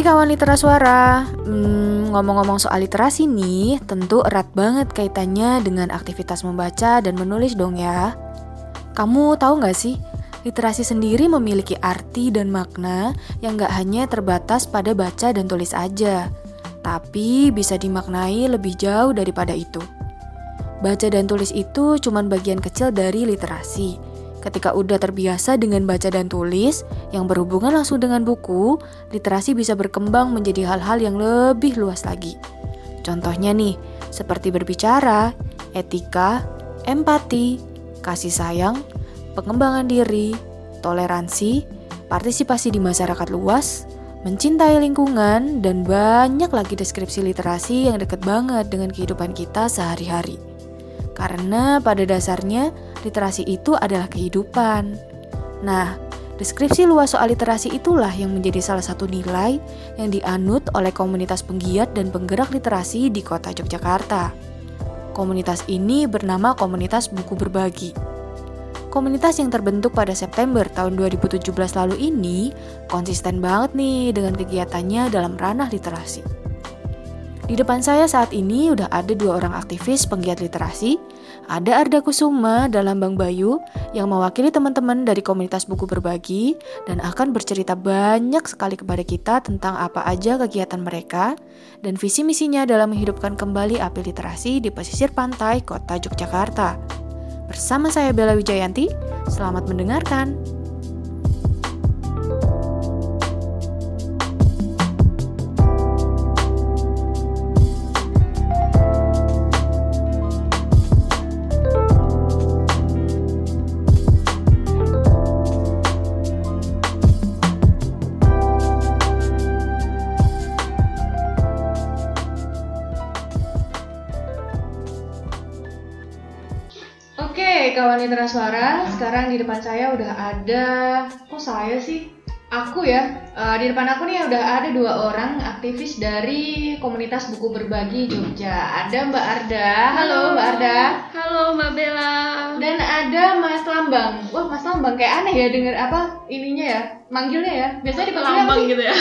Hai kawan litera suara, hmm, ngomong-ngomong soal literasi nih, tentu erat banget kaitannya dengan aktivitas membaca dan menulis dong ya. Kamu tahu nggak sih, literasi sendiri memiliki arti dan makna yang nggak hanya terbatas pada baca dan tulis aja, tapi bisa dimaknai lebih jauh daripada itu. Baca dan tulis itu cuma bagian kecil dari literasi Ketika udah terbiasa dengan baca dan tulis yang berhubungan langsung dengan buku, literasi bisa berkembang menjadi hal-hal yang lebih luas lagi. Contohnya nih, seperti berbicara, etika, empati, kasih sayang, pengembangan diri, toleransi, partisipasi di masyarakat luas, mencintai lingkungan, dan banyak lagi deskripsi literasi yang dekat banget dengan kehidupan kita sehari-hari. Karena pada dasarnya literasi itu adalah kehidupan. Nah, deskripsi luas soal literasi itulah yang menjadi salah satu nilai yang dianut oleh komunitas penggiat dan penggerak literasi di kota Yogyakarta. Komunitas ini bernama Komunitas Buku Berbagi. Komunitas yang terbentuk pada September tahun 2017 lalu ini konsisten banget nih dengan kegiatannya dalam ranah literasi. Di depan saya saat ini udah ada dua orang aktivis penggiat literasi ada Arda Kusuma dalam Bang Bayu yang mewakili teman-teman dari komunitas buku berbagi dan akan bercerita banyak sekali kepada kita tentang apa aja kegiatan mereka dan visi misinya dalam menghidupkan kembali api literasi di pesisir pantai kota Yogyakarta. Bersama saya Bella Wijayanti, selamat mendengarkan. Kawan Mitra Suara, sekarang di depan saya udah ada, kok saya sih? Aku ya, uh, di depan aku nih udah ada dua orang aktivis dari komunitas buku berbagi Jogja. Ada Mbak Arda, halo Mbak Arda. Halo Mbak Bella. Dan ada Mas Lambang. Wah Mas Lambang kayak aneh ya denger apa ininya ya, manggilnya ya. Biasanya dipanggil Lambang gitu ya.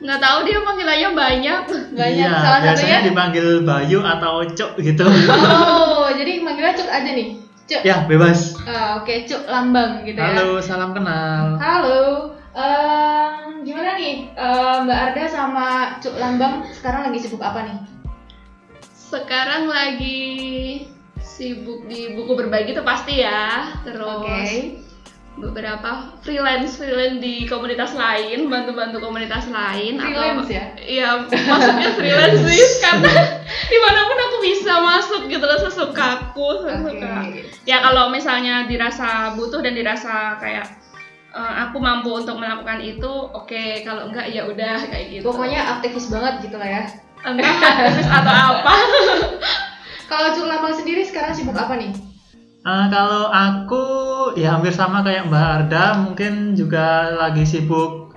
Nggak tahu dia panggilannya banyak. Banyak. Iya, Salah biasanya satunya dipanggil Bayu atau Cuk gitu. Oh, jadi manggilnya Cuk aja nih. Cuk. ya, bebas. Uh, Oke, okay. Cuk Lambang gitu ya. Halo, salam kenal. Halo. Um, gimana nih uh, Mbak Arda sama Cuk Lambang sekarang lagi sibuk apa nih? Sekarang lagi sibuk di buku berbagi tuh pasti ya. Terus okay. Beberapa freelance freelance di komunitas lain, bantu-bantu komunitas lain freelance atau ya? Iya, maksudnya freelance sih karena di mana pun aku bisa masuk gitu loh sesuka aku, sesuka. Okay. Ya kalau misalnya dirasa butuh dan dirasa kayak uh, aku mampu untuk melakukan itu oke okay. kalau enggak ya udah kayak gitu pokoknya aktivis banget gitu lah ya entah aktivis atau apa kalau Cuk Lambang sendiri sekarang sibuk apa nih Uh, kalau aku ya hampir sama kayak Mbak Arda, mungkin juga lagi sibuk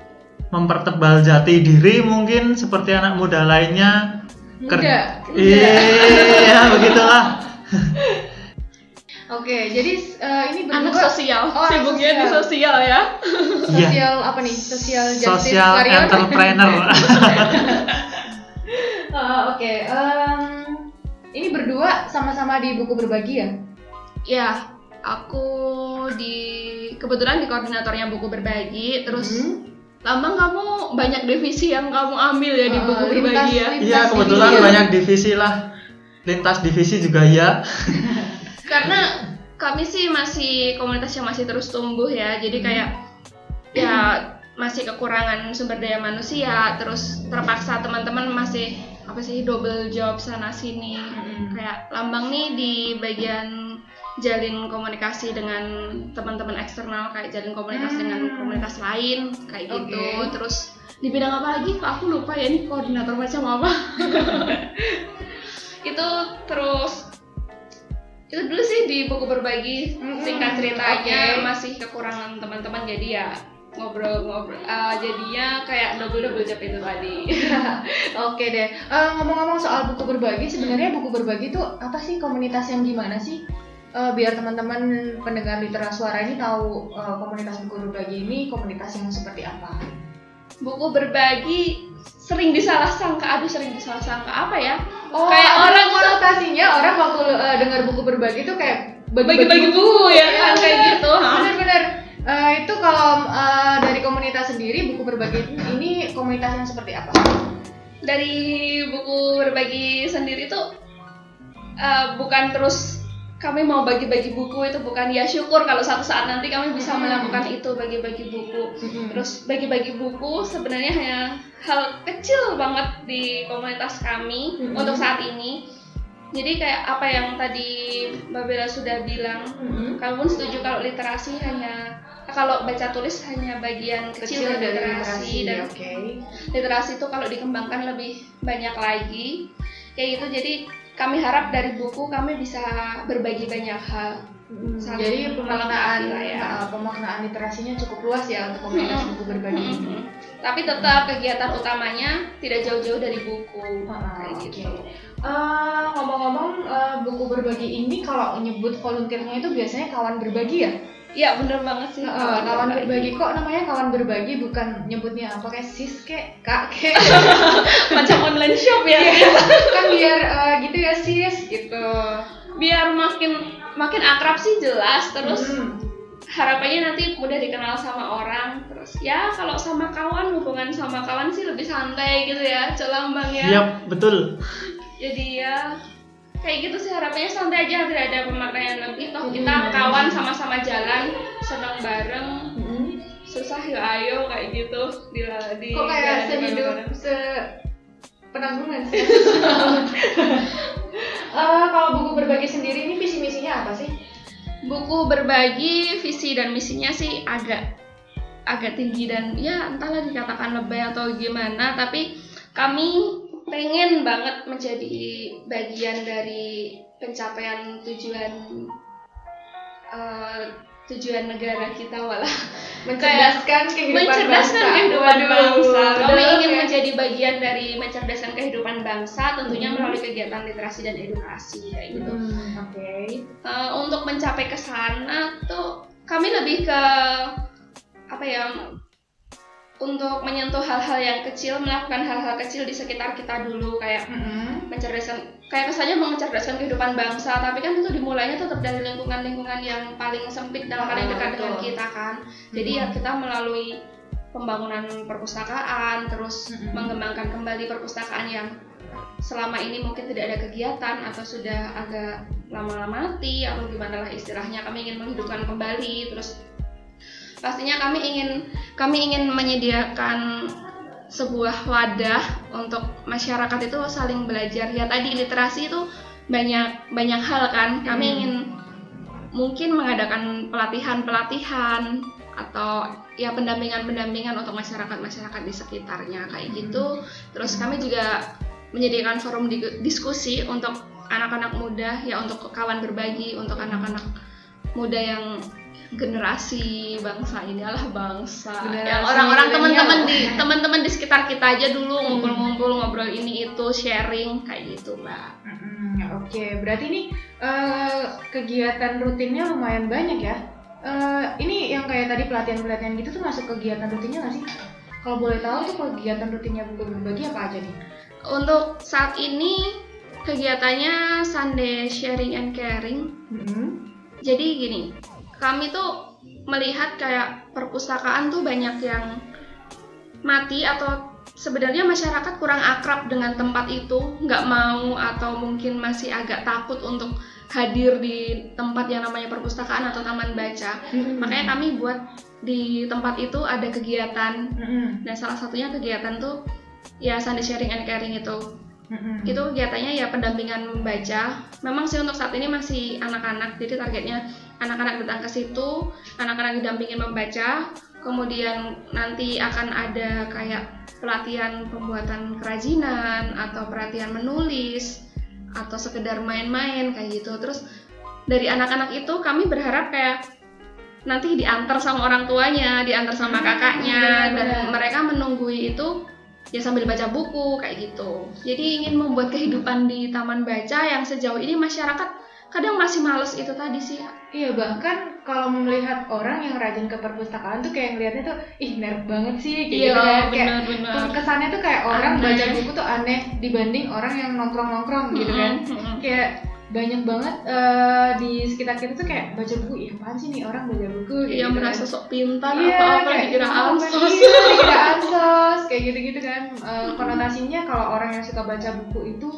mempertebal jati diri mungkin seperti anak muda lainnya. Muda. Iya, begitulah. Oke, jadi uh, ini berdua anak sosial, oh, sibuknya sosial. di sosial ya. Sosial apa nih? Sosial justice Sosial warrior? entrepreneur. uh, Oke, okay. um, ini berdua sama-sama di buku berbagi ya? Ya, aku di kebetulan di koordinatornya buku berbagi, terus hmm. Lambang kamu banyak divisi yang kamu ambil ya di buku uh, berbagi ya? Iya, kebetulan divisi. banyak divisi lah. Lintas divisi juga ya. Karena kami sih masih komunitas yang masih terus tumbuh ya, jadi Hmm. kayak ya masih kekurangan sumber daya manusia, terus terpaksa teman-teman masih apa sih double job sana sini. Hmm. Kayak Lambang nih di bagian jalin komunikasi dengan teman-teman eksternal kayak jalin komunikasi dengan Hmm. komunitas lain kayak gitu. Oke. Terus di bidang apa lagi? Kok aku lupa ya ini koordinator macam apa. itu terus itu dulu sih di buku berbagi Mm-mm. singkat ceritanya Oke. masih kekurangan teman-teman jadi ya ngobrol-ngobrol uh, jadinya kayak double double job itu tadi Oke deh. Eh, ngomong-ngomong soal buku berbagi, sebenarnya buku berbagi itu apa sih komunitas yang gimana sih? Eh, biar teman-teman pendengar literat suara ini tahu eh, komunitas buku berbagi ini komunitas yang seperti apa. buku berbagi sering disalah sangka aduh sering disalah sangka apa ya Oh, kayak orang konotasinya orang waktu uh, dengar buku berbagi itu kayak bagi-bagi buku ya kan Iya, kayak gitu ha. Bener-bener. Eh, itu kalau eh, dari komunitas sendiri buku berbagi ini komunitas yang seperti apa? dari buku berbagi sendiri tuh eh, bukan terus kami mau bagi-bagi buku itu bukan ya syukur kalau suatu saat nanti kami bisa Hmm. melakukan itu bagi-bagi buku Hmm. terus bagi-bagi buku sebenarnya hanya hal kecil banget di komunitas kami Mhm. untuk saat ini jadi kayak apa yang tadi Mbak Bella sudah bilang Mhm. kamu pun setuju kalau literasi hanya kalau baca tulis hanya bagian kecil, kecil dari dari literasi, literasi dan oke. literasi itu kalau dikembangkan lebih banyak lagi kayak gitu jadi kami harap dari buku kami bisa berbagi banyak hal Hmm, Jadi pemaknaan ya. uh, pemaknaan literasinya cukup luas ya untuk komunitas buku berbagi ini. Tapi tetap kegiatan utamanya tidak jauh-jauh dari buku Ah, kayak oke. gitu Eh, ngomong-ngomong eh, buku berbagi ini kalau nyebut volunteernya itu biasanya kawan berbagi ya? Ya bener banget sih. Eh, kawan berbagi. kok namanya kawan berbagi bukan nyebutnya apa? Kayak sis kek kak kek macam online shop ya. Kan biar eh, gitu ya sis gitu. biar makin makin akrab sih jelas terus Hmm. harapannya nanti mudah dikenal sama orang terus ya kalau sama kawan hubungan sama kawan sih lebih santai gitu ya celambang ya. Yap, betul. jadi ya kayak gitu sih harapannya santai aja tidak ada pemaknaan lebih toh kita Hmm. kawan sama-sama jalan senang bareng Hmm. susah ya ayo kayak gitu di di Kok kayak sehidup se penanggungan sih. Eh, kalau buku berbagi sendiri ini visi misinya apa sih? buku berbagi visi dan misinya sih agak agak tinggi dan ya entahlah dikatakan lebay atau gimana tapi kami pengen banget menjadi bagian dari pencapaian tujuan eh, tujuan negara kita walah Mencerdaskan kehidupan mencerdaskan bangsa. kehidupan Waduh, bangsa. Kami ingin ya. menjadi bagian dari mencerdaskan kehidupan bangsa, tentunya Hmm. melalui kegiatan literasi dan edukasi kayak gitu. Hmm, Oke. Eh, untuk mencapai ke sana tuh kami lebih ke apa ya untuk menyentuh hal-hal yang kecil melakukan hal-hal kecil di sekitar kita dulu kayak Mm-mm. mencerdaskan kayak kesannya mencerdaskan kehidupan bangsa tapi kan itu dimulainya tetap dari lingkungan-lingkungan yang paling sempit dan paling Ah, dekat dengan betul. kita kan jadi ya kita melalui pembangunan perpustakaan terus Mm-mm. mengembangkan kembali perpustakaan yang selama ini mungkin tidak ada kegiatan atau sudah agak lama-lama mati atau gimana lah istilahnya kami ingin menghidupkan kembali terus pastinya kami ingin kami ingin menyediakan sebuah wadah untuk masyarakat itu saling belajar. Ya tadi literasi itu banyak banyak hal kan. Kami Hmm. ingin mungkin mengadakan pelatihan-pelatihan atau ya pendampingan-pendampingan untuk masyarakat-masyarakat di sekitarnya kayak gitu. Terus kami juga menyediakan forum di- diskusi untuk anak-anak muda ya untuk kawan berbagi untuk anak-anak muda yang generasi bangsa ini adalah bangsa Generasi yang orang-orang teman-teman di teman-teman di sekitar kita aja dulu ngumpul-ngumpul ngobrol ini itu sharing kayak gitu mbak Mm-mm, Oke, berarti ini eh, kegiatan rutinnya lumayan banyak ya. Eh, ini yang kayak tadi pelatihan-pelatihan gitu tuh masuk kegiatan rutinnya nggak sih? Kalau boleh tahu tuh kegiatan rutinnya berbagi apa aja nih? untuk saat ini kegiatannya Sunday Sharing and Caring Mm-mm. jadi gini kami tuh melihat kayak perpustakaan tuh banyak yang mati atau sebenarnya masyarakat kurang akrab dengan tempat itu nggak mau atau mungkin masih agak takut untuk hadir di tempat yang namanya perpustakaan atau taman baca. Makanya kami buat di tempat itu ada kegiatan. Mm-mm. dan salah satunya kegiatan tuh ya Sunday Sharing and Caring itu. Mm-mm. itu kegiatannya ya pendampingan membaca memang sih untuk saat ini masih anak-anak jadi targetnya anak-anak datang ke situ anak-anak didampingin membaca kemudian nanti akan ada kayak pelatihan pembuatan kerajinan atau pelatihan menulis atau sekedar main-main kayak gitu terus dari anak-anak itu kami berharap kayak nanti diantar sama orang tuanya diantar sama Hmm, kakaknya dan mereka menunggui itu ya sambil baca buku kayak gitu. Jadi ingin membuat kehidupan di taman baca yang sejauh ini masyarakat kadang masih males itu tadi sih. Iya bahkan kalau melihat orang yang rajin ke perpustakaan tuh kayak ngelihatnya tuh ih nerd banget sih kayak Iya, gitu kan kayak benar-benar. kesannya tuh kayak orang Aneh. baca buku tuh aneh dibanding orang yang nongkrong-nongkrong gitu kan kayak banyak banget eh, di sekitar kita tuh kayak baca buku ih apaan sih nih orang baca buku kayak Iya gitu merasa kan. sok pintar Iya, apa-apa kayak, dikira "Oh, ansos. iya, dikira ansos kayak gitu-gitu kan Eh, konotasinya kalau orang yang suka baca buku itu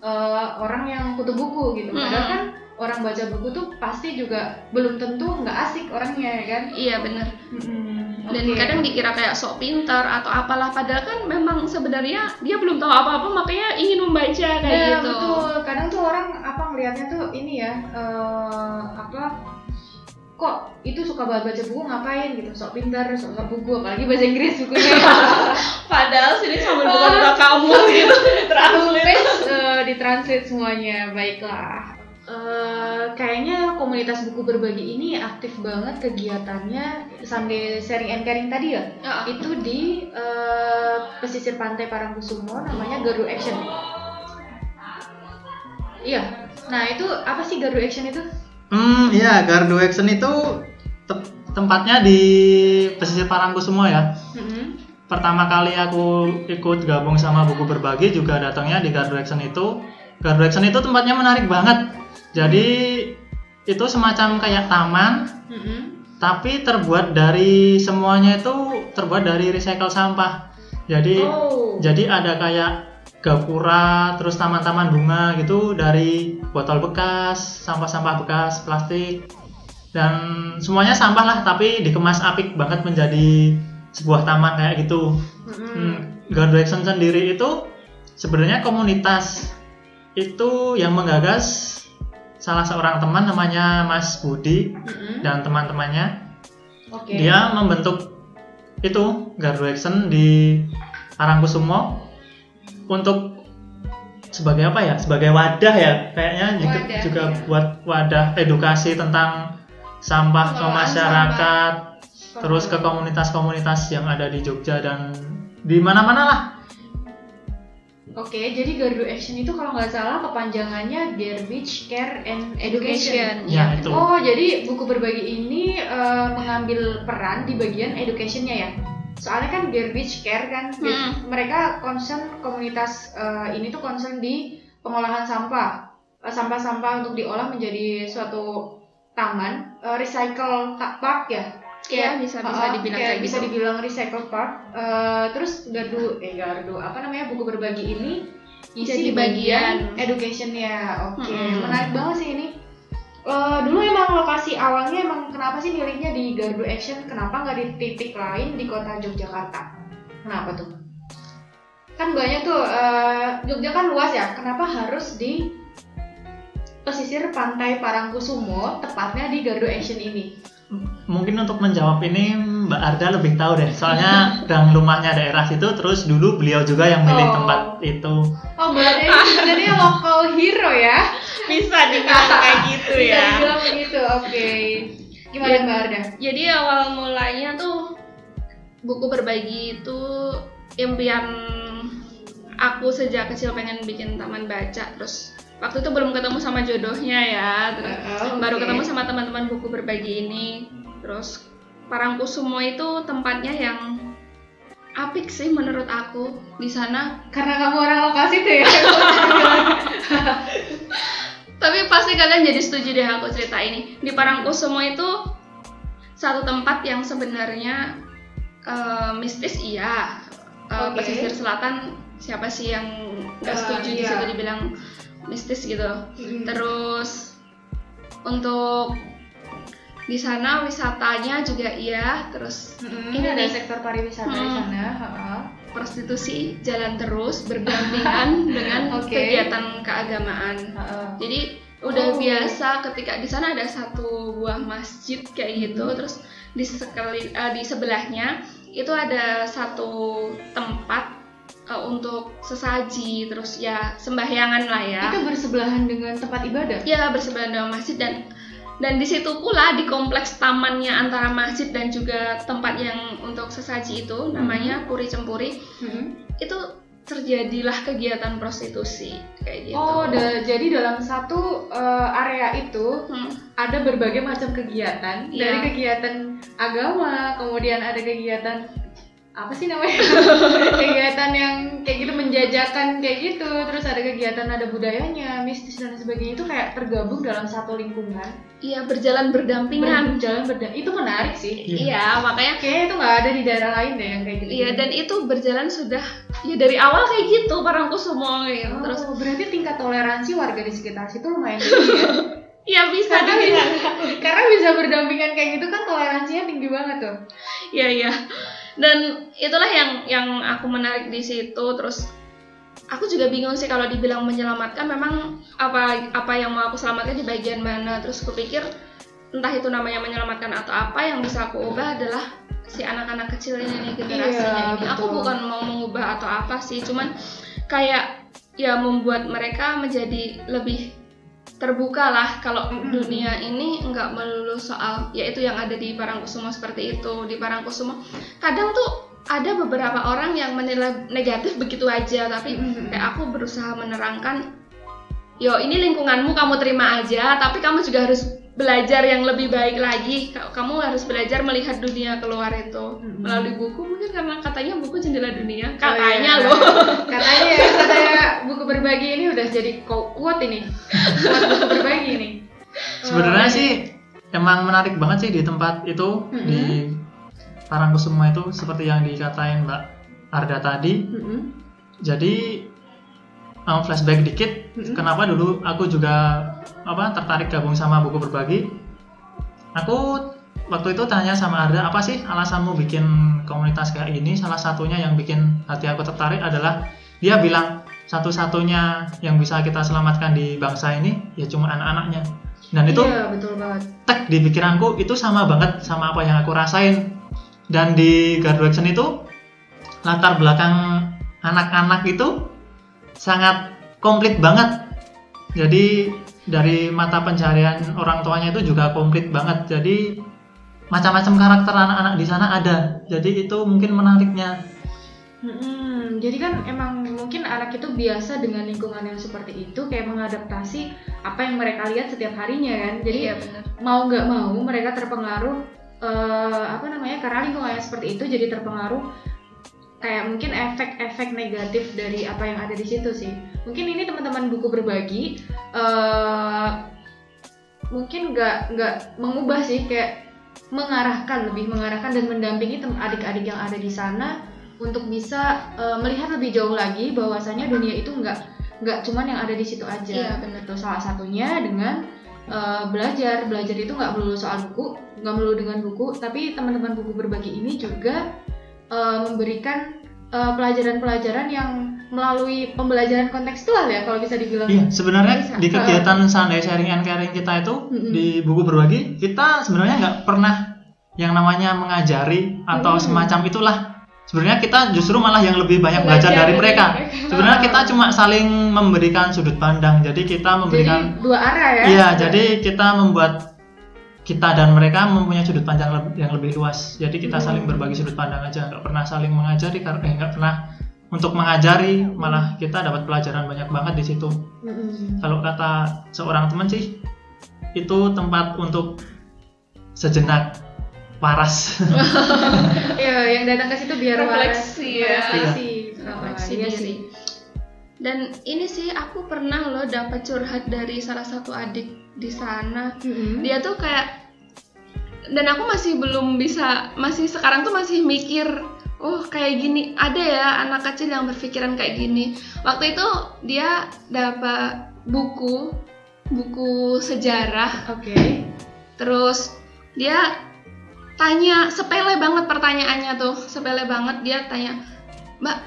eh, orang yang kutu buku gitu padahal Mm. kan orang baca buku tuh pasti juga belum tentu nggak asik orangnya ya kan Iya bener. Mm-mm, Dan oke. kadang dikira kayak sok pintar atau apalah padahal kan memang sebenarnya dia belum tahu apa-apa makanya ingin membaca kayak Nah, gitu. betul. Kadang tuh orang apa ngelihatnya tuh ini ya eh, apa kok itu suka banget baca buku ngapain gitu sok pintar sok sok buku apalagi bahasa Inggris bukunya Padahal sini sambil buka-buka kamus gitu. translate eh, ditranslate semuanya baiklah Eh, kayaknya komunitas buku berbagi ini aktif banget kegiatannya sambil sharing and caring tadi ya Ya, itu di eh, pesisir pantai Parangkusumo namanya Garu Action. Iya. Nah, itu apa sih Garu Action itu? Hmm, iya, Gardu Action itu te- tempatnya di pesisir Parangkusumo ya. Mm-mm. Pertama kali aku ikut gabung sama buku berbagi juga datangnya di Gardu Action itu. Gardu Action itu tempatnya menarik banget. Jadi itu semacam kayak taman, Mm-mm. tapi terbuat dari semuanya itu terbuat dari recycle sampah. Jadi Oh. jadi ada kayak gapura, terus taman-taman bunga gitu dari botol bekas, sampah-sampah bekas, plastik, dan semuanya sampah lah, tapi dikemas apik banget menjadi sebuah taman kayak gitu. Mm-mm. Hmm, Gardu Action sendiri itu sebenarnya komunitas itu yang menggagas salah seorang teman namanya Mas Budi Mm-mm. dan teman-temannya Oke. dia membentuk itu Gardu Action di Parangkusumo untuk sebagai apa ya? Sebagai wadah ya kayaknya juga, Wadah, juga ya. buat wadah edukasi tentang sampah ke masyarakat terus ke komunitas-komunitas yang ada di Jogja dan di mana-mana lah. Oke, jadi Gardu Action itu kalau nggak salah kepanjangannya Garbage Care and Education. ya. itu. Oh, jadi buku berbagi ini eh, mengambil peran di bagian educationnya ya. Soalnya kan garbage care kan, Hmm. mereka concern komunitas eh, ini tuh concern di pengolahan sampah, Eh, sampah-sampah untuk diolah menjadi suatu taman, eh, recycle park ya. Iya, bisa bisa Uh, dibilang kayak kayak bisa gitu. dibilang recycle park. Eh, terus gardu, eh gardu apa namanya buku berbagi ini isi Jadi di bagian bagian. educationnya. Oke, Mm-mm. menarik banget sih ini. Eh, dulu emang lokasi awalnya emang kenapa sih milihnya di Gardu Action? Kenapa nggak di titik lain di kota Yogyakarta? Kenapa tuh? Kan banyak tuh eh, Jogja kan luas ya. Kenapa harus di pesisir pantai Parangkusumo, tepatnya di Gardu Action ini? Mungkin untuk menjawab ini Mbak Arda lebih tahu deh soalnya dan rumahnya daerah situ terus dulu beliau juga yang milih Oh. tempat itu Oh, berarti sebenarnya local hero ya? Bisa dibilang kayak gitu Bisa ya. dibilang begitu, oke. Gimana Ya. Mbak Arda? Jadi awal mulanya tuh buku berbagi itu impian aku sejak kecil pengen bikin taman baca terus waktu itu belum ketemu sama jodohnya ya terus Oh, baru oke. ketemu sama teman-teman buku berbagi ini terus Parangkusumo itu tempatnya yang apik sih menurut aku di sana Karena kamu orang lokasi tuh ya? Tapi pasti kalian jadi setuju deh aku cerita ini. Di Parangkusumo itu satu tempat yang sebenarnya eh, mistis iya. Eh, Oke. Pesisir selatan siapa sih yang nggak Eh, setuju di iya. situ dibilang mistis gitu. Mm. Terus untuk di sana wisatanya juga iya. Terus Mm-mm, Ini ada nih. sektor pariwisata di Hmm. sana. ha-ha. prostitusi jalan terus berdampingan dengan Oke. kegiatan keagamaan. Ha-ha. Jadi udah Oh. biasa ketika di sana ada satu buah masjid kayak gitu, Mhm. terus di sekeli eh, di sebelahnya itu ada satu tempat eh, untuk sesaji, terus ya sembahyangan lah ya. Itu bersebelahan dengan tempat ibadah. Ya bersebelahan dengan masjid dan dan di situ pula di kompleks tamannya antara masjid dan juga tempat yang untuk sesaji itu namanya Puri Cempuri Mm-mm. itu terjadilah kegiatan prostitusi kayak gitu. Oh, da jadi dalam satu uh, area itu hmm. ada berbagai macam kegiatan yeah. dari kegiatan agama, kemudian ada kegiatan apa sih namanya? Kegiatan yang kayak gitu menjajakan kayak gitu. Terus ada kegiatan ada budayanya mistis dan sebagainya. Itu kayak tergabung dalam satu lingkungan. Iya berjalan berdampingan. Berjalan berdamp itu menarik sih. Iya, iya makanya kayak itu nggak ada di daerah lain deh yang kayak gitu iya dan itu berjalan sudah ya dari awal kayak gitu semua gitu. Oh, terus berarti tingkat toleransi warga di sekitar situ lumayan tinggi ya? Iya bisa karena bisa, karena bisa berdampingan kayak gitu kan toleransinya tinggi banget tuh. Iya iya dan itulah yang yang aku menarik di situ. Terus aku juga bingung sih kalau dibilang menyelamatkan memang apa apa yang mau aku selamatkan di bagian mana. Terus aku pikir entah itu namanya menyelamatkan atau apa yang bisa aku ubah adalah si anak-anak kecil ini nih generasinya iya, ini aku bukan mau mengubah atau apa sih cuman kayak ya membuat mereka menjadi lebih terbuka lah kalau mm-hmm. dunia ini nggak melulu soal yaitu yang ada di Parangkusumo seperti itu di Parangkusumo kadang tuh ada beberapa orang yang menilai negatif begitu aja tapi mm-hmm. kayak aku berusaha menerangkan yo ini lingkunganmu kamu terima aja tapi kamu juga harus belajar yang lebih baik lagi kamu harus belajar melihat dunia keluar itu hmm. melalui buku mungkin karena katanya buku jendela dunia katanya oh, iya. loh katanya ya katanya buku berbagi ini udah jadi quote ini quote buku berbagi ini sebenarnya oh, sih emang menarik banget sih di tempat itu hmm. di Parangkusumo itu seperti yang dikatain Mbak Arda tadi hmm. jadi um, flashback dikit hmm. kenapa dulu aku juga apa tertarik gabung sama buku berbagi aku waktu itu tanya sama Arda apa sih alasanmu bikin komunitas kayak ini salah satunya yang bikin hati aku tertarik adalah dia bilang satu-satunya yang bisa kita selamatkan di bangsa ini ya cuma anak-anaknya dan itu iya, betul banget. tek di pikiranku itu sama banget sama apa yang aku rasain dan di graduation itu latar belakang anak-anak itu sangat komplit banget. Jadi dari mata pencarian orang tuanya itu juga komplit banget. Jadi macam-macam karakter anak-anak di sana ada. Jadi itu mungkin menariknya. Hmm, jadi kan emang mungkin anak itu biasa dengan lingkungan yang seperti itu, kayak mengadaptasi apa yang mereka lihat setiap harinya kan. Jadi ya mau nggak mau mereka terpengaruh uh, apa namanya karena lingkungan yang seperti itu jadi terpengaruh kayak mungkin efek-efek negatif dari apa yang ada di situ sih. Mungkin ini teman-teman buku berbagi uh, mungkin nggak nggak mengubah sih kayak mengarahkan lebih mengarahkan dan mendampingi adik-adik yang ada di sana untuk bisa uh, melihat lebih jauh lagi bahwasanya dunia itu nggak nggak cuman yang ada di situ aja. Iya, benar. Tuh salah satunya dengan uh, belajar belajar itu nggak melulu soal buku nggak melulu dengan buku tapi teman-teman buku berbagi ini juga uh, memberikan eh, pelajaran-pelajaran uh, yang melalui pembelajaran kontekstual ya kalau bisa dibilang. Iya, sebenarnya bisa. di kegiatan Sunday Sharing and Caring kita itu mm-hmm. di buku berbagi kita sebenarnya nggak pernah yang namanya mengajari atau mm-hmm. semacam itulah. Sebenarnya kita justru malah yang lebih banyak belajar, belajar dari mereka. mereka. Sebenarnya kita cuma saling memberikan sudut pandang. Jadi kita memberikan jadi, dua arah ya. Iya, jadi kita membuat kita dan mereka mempunyai sudut pandang yang lebih luas. Jadi kita saling hmm. berbagi sudut pandang aja, nggak pernah saling mengajari karena eh, nggak pernah untuk mengajari, malah kita dapat pelajaran banyak banget di situ. Mm-hmm. Kalau kata seorang teman sih, itu tempat untuk sejenak waras. Iya, yang datang ke situ biar refleksi waras. ya. Refleksi, refleksi iya diri. Dan ini sih aku pernah loh dapat curhat dari salah satu adik di sana mm-hmm. dia tuh kayak dan aku masih belum bisa masih sekarang tuh masih mikir oh kayak gini ada ya anak kecil yang berpikiran kayak gini waktu itu dia dapat buku buku sejarah oke okay. terus dia tanya sepele banget pertanyaannya tuh sepele banget dia tanya mbak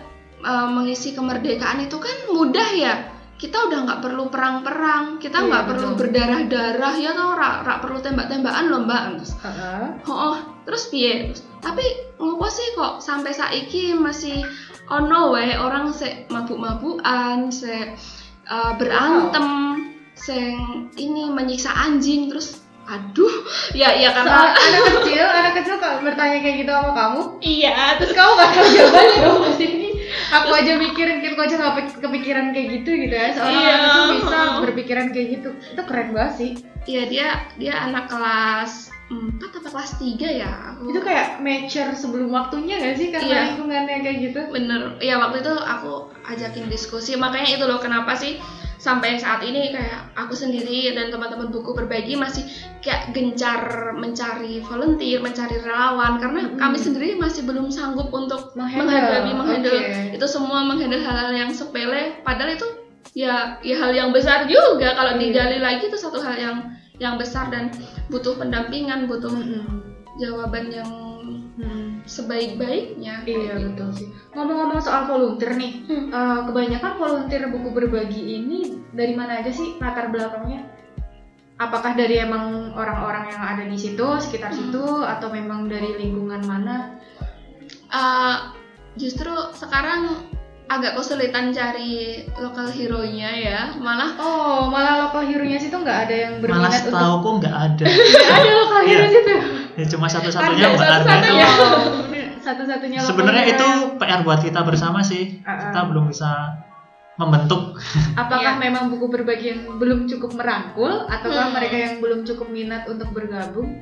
uh, mengisi kemerdekaan itu kan mudah ya kita udah nggak perlu perang-perang, kita iya, nggak iya, perlu berdarah-darah ya tau rak, rak perlu tembak-tembakan loh mbak. Terus, uh-huh. oh, oh, terus piye? Tapi ngopo sih kok sampai saiki masih ono wae orang se mabuk-mabukan, se uh, berantem, wow. se ini menyiksa anjing terus aduh ya ya karena so, anak kecil anak kecil kalau bertanya kayak gitu sama kamu iya terus kamu gak tahu jawabannya dong pasti ini aku aja mikirin gitu aja nggak kepikiran kayak gitu gitu ya. Seorang Iya. anak itu bisa berpikiran kayak gitu. Itu keren banget sih. Iya dia dia anak kelas 4 atau kelas 3 ya? Aku itu kayak mature sebelum waktunya gak sih? Karena Iya. lingkungannya kayak gitu. Bener. Ya waktu itu aku ajakin diskusi. Makanya itu loh kenapa sih sampai saat ini kayak aku sendiri dan teman-teman buku berbagi masih kayak gencar mencari volunteer, mencari relawan karena Mm-mm. kami sendiri masih belum sanggup untuk menghadapi menghandle oke. itu semua menghandle hal-hal yang sepele padahal itu ya ya hal yang besar juga kalau Iya. digali lagi itu satu hal yang yang besar dan butuh pendampingan, butuh Mm-mm. jawaban yang Hmm. Sebaik-baiknya. Iya betul sih. Ngomong-ngomong soal volunteer nih, Hmm. eh, kebanyakan volunteer buku berbagi ini dari mana aja sih latar belakangnya? Apakah dari emang orang-orang yang ada di situ, sekitar Hmm. situ, atau memang dari lingkungan mana? Uh, justru sekarang agak kesulitan cari lokal hero-nya ya malah Oh, malah lokal hero-nya situ nggak ada yang Malah berminat setahu untuk kok nggak ada. Nggak ada lokal hero Iya. situ. Ya cuma satu-satunya Ada Mbak Arda itu. Oh, satu-satunya lokal Sebenarnya hero itu yang- PR buat kita bersama sih. Ah, ah. Kita belum bisa membentuk. Apakah Iya. memang buku berbagi yang belum cukup merangkul, ataukah Hmm. mereka yang belum cukup minat untuk bergabung?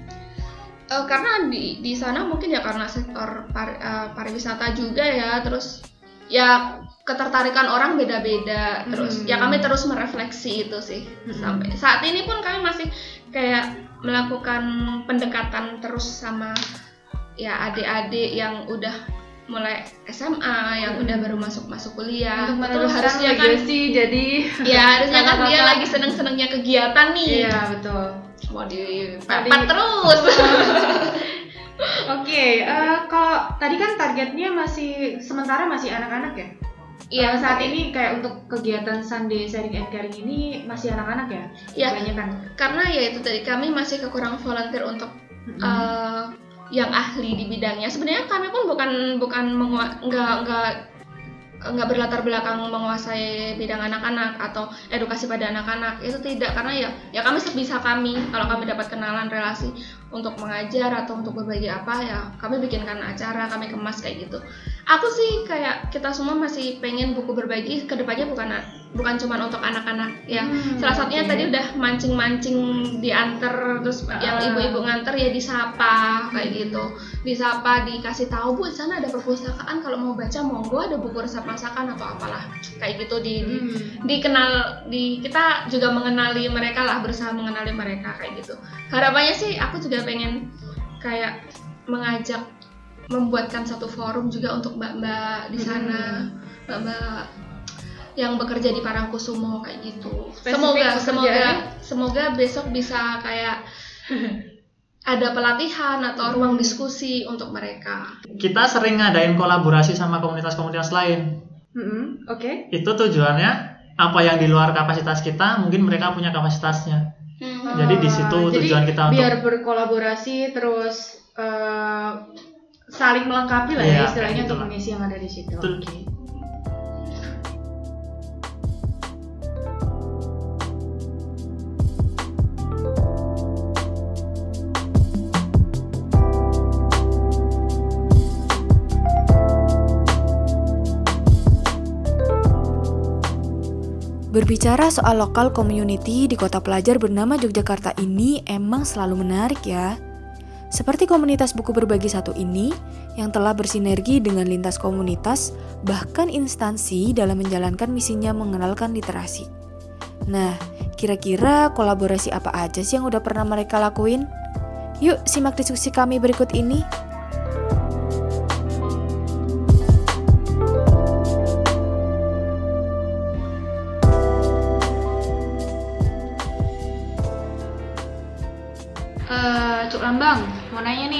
uh, karena di di sana mungkin ya karena sektor par- uh, pariwisata juga ya terus ya ketertarikan orang beda-beda terus Hmm. ya kami terus merefleksi itu sih Hmm. sampai saat ini pun kami masih kayak melakukan pendekatan terus sama ya adik-adik yang udah mulai SMA yang Hmm. udah baru masuk masuk kuliah untuk meneruskan harusnya kan legacy jadi ya harusnya kan dia lagi seneng-senengnya kegiatan nih iya betul mau Tadi- dipepet terus oke eh, kalau tadi kan targetnya masih sementara masih anak-anak ya? Iya, saat ini kayak untuk kegiatan Sunday Sharing and Caring ini masih anak-anak ya? Iya. kebanyakan. Karena ya itu tadi kami masih kekurangan volunteer untuk Mm-mm. eh, yang ahli di bidangnya. Sebenarnya kami pun bukan bukan nggak nggak nggak berlatar belakang menguasai bidang anak-anak atau edukasi pada anak-anak. Itu tidak karena ya ya kami sebisa kami kalau kami dapat kenalan relasi untuk mengajar atau untuk berbagi apa ya kami bikinkan acara kami kemas kayak gitu aku sih kayak kita semua masih pengen buku berbagi ke depannya bukan bukan cuma untuk anak-anak ya Hmm, salah satunya oke. tadi udah mancing-mancing diantar terus yang Ah. ibu-ibu nganter ya disapa kayak gitu disapa dikasih tahu bu di sana ada perpustakaan kalau mau baca monggo ada buku resep masakan atau apalah kayak gitu di, di- Hmm. dikenal di kita juga mengenali mereka lah berusaha mengenali mereka kayak gitu harapannya sih aku juga pengen kayak mengajak membuatkan satu forum juga untuk mbak-mbak di sana. Mbak-mbak yang bekerja di Parangkusumo kayak gitu. Spesifik semoga semoga semoga besok bisa kayak ada pelatihan atau ruang diskusi untuk mereka. Kita sering ngadain kolaborasi sama komunitas-komunitas lain. Mm-mm, oke. Itu tujuannya apa yang di luar kapasitas kita, mungkin mereka punya kapasitasnya. Jadi di situ jadi tujuan kita untuk biar berkolaborasi terus eh, saling melengkapi lah ya Iya, istilahnya untuk gitu mengisi yang ada di situ. Oke. Berbicara soal lokal community di kota pelajar bernama Yogyakarta ini emang selalu menarik ya. Seperti komunitas buku berbagi satu ini yang telah bersinergi dengan lintas komunitas bahkan instansi dalam menjalankan misinya mengenalkan literasi. Nah, kira-kira kolaborasi apa aja sih yang udah pernah mereka lakuin? Yuk simak diskusi kami berikut ini.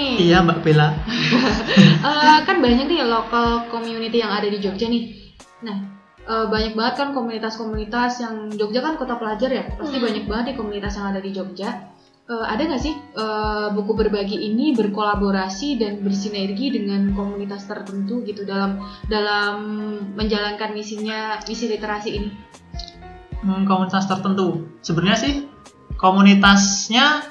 Nih. Iya Mbak Bella. Eh, kan banyak nih local community yang ada di Jogja nih. Nah, eh, banyak banget kan komunitas-komunitas yang Jogja kan kota pelajar ya, pasti Hmm. banyak banget nih komunitas yang ada di Jogja. Eh, ada nggak sih eh, buku berbagi ini berkolaborasi dan bersinergi dengan komunitas tertentu gitu dalam dalam menjalankan misinya misi literasi ini? Hmm, komunitas tertentu. Sebenarnya sih komunitasnya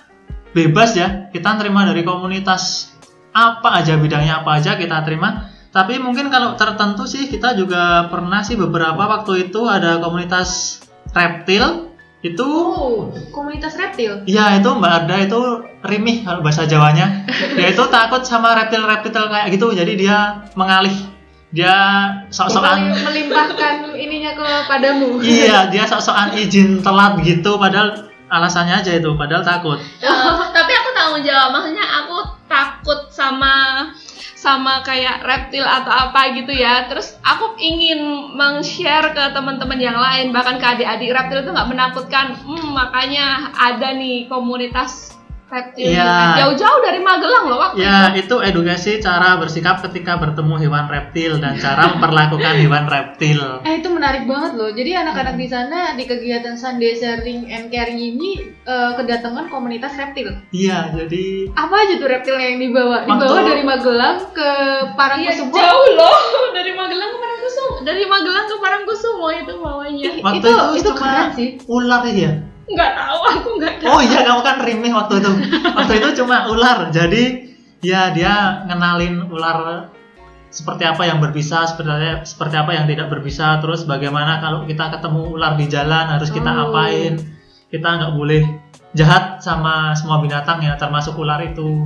bebas ya. Kita terima dari komunitas apa aja bidangnya apa aja kita terima. Tapi mungkin kalau tertentu sih kita juga pernah sih beberapa waktu itu ada komunitas reptil itu Oh, komunitas reptil. ya itu Mbak Arda itu rimih kalau bahasa Jawanya. Dia itu takut sama reptil-reptil kayak gitu jadi dia mengalih. Dia sok-sokan Meli- melimpahkan ininya kepadamu. iya, dia sok-sokan izin telat gitu padahal alasannya aja itu padahal takut. Eh, tapi aku tanggung jawab. Maksudnya aku takut sama sama kayak reptil atau apa gitu ya. Terus aku ingin meng-share ke teman-teman yang lain. Bahkan ke adik-adik reptil itu nggak menakutkan. Hmm, makanya ada nih komunitas reptil Iya. jauh-jauh dari Magelang loh waktu Ya, itu itu edukasi cara bersikap ketika bertemu hewan reptil dan cara memperlakukan hewan reptil. Eh itu menarik banget loh. Jadi anak-anak di sana di kegiatan Sunday Sharing and Caring ini eh, kedatangan komunitas reptil. Iya, jadi Apa aja tuh reptilnya yang dibawa? Waktu- Dibawa dari Magelang ke Iya, Parangkusumo. jauh loh dari Magelang ke Parangkusumo dari Magelang ke Parangkusumo itu bawanya waktu itu itu, itu cuma keren sih. ular ya. Nggak tahu aku nggak tahu Oh iya, kamu kan rimih waktu itu. Waktu itu cuma ular. Jadi ya dia ngenalin ular seperti apa yang berbisa, seperti seperti apa yang tidak berbisa, terus bagaimana kalau kita ketemu ular di jalan harus kita Oh. apain. Kita nggak boleh jahat sama semua binatang ya, termasuk ular itu.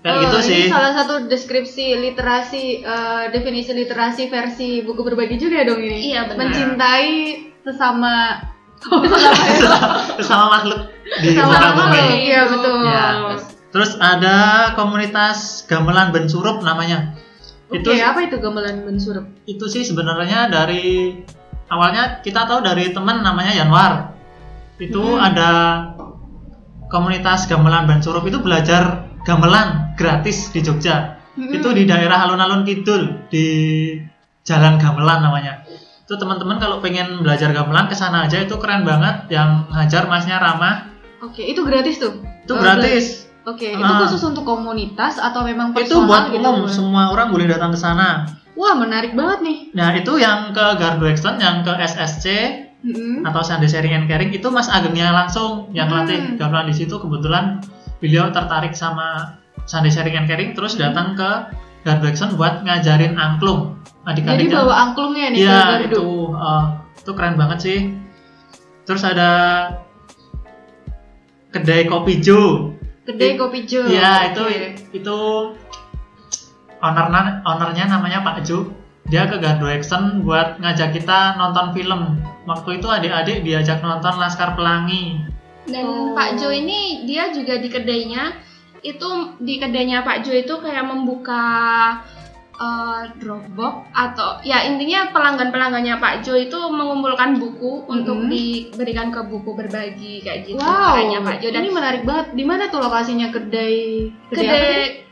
Kayak Eh, gitu ini sih. salah satu deskripsi literasi eh, definisi literasi versi buku berbagi juga dong ini. Iya, benar. Mencintai sesama Sesama makhluk di muka bumi. Iya, betul. Ya. Terus ada komunitas gamelan bensurup namanya. Oke, Itu apa itu gamelan bensurup? itu sih sebenarnya dari awalnya kita tahu dari teman namanya Yanwar. Itu Hmm. ada komunitas gamelan bensurup itu belajar gamelan gratis di Jogja. Hmm. Itu di daerah alun-alun kidul di Jalan Gamelan namanya. Itu teman-teman kalau pengen belajar gamelan ke sana aja itu keren banget yang ngajar masnya ramah. Oke, itu gratis tuh. Itu gratis. Oke, itu Ah. khusus untuk komunitas atau memang itu personal buat gitu? umum semua orang boleh datang ke sana Wah, menarik banget nih. nah itu yang ke Gardu yang ke SSC Mm-mm. atau Sunday Sharing and Caring itu Mas Agengnya langsung yang Hmm. latih gamelan di situ kebetulan beliau tertarik sama Sunday Sharing and Caring terus Hmm. datang ke Gardu buat ngajarin angklung Jadi adik-adiknya bawa angklungnya nih iya Gardu. itu eh, itu keren banget sih terus ada kedai kopi Jo Kedai kopi Jo. Iya itu Oke. itu ownernya ownernya namanya Pak Jo. Dia ke Gardu Action buat ngajak kita nonton film. Waktu itu adik-adik diajak nonton Laskar Pelangi. Dan Oh. Pak Jo ini dia juga di kedainya itu di kedainya Pak Jo itu kayak membuka eh, Dropbox atau ya intinya pelanggan-pelanggannya Pak Jo itu mengumpulkan buku untuk Mhm. diberikan ke buku berbagi kayak gitu Wow, kedainya Pak Jo dan ini menarik banget. Di mana tuh lokasinya kedai? kedai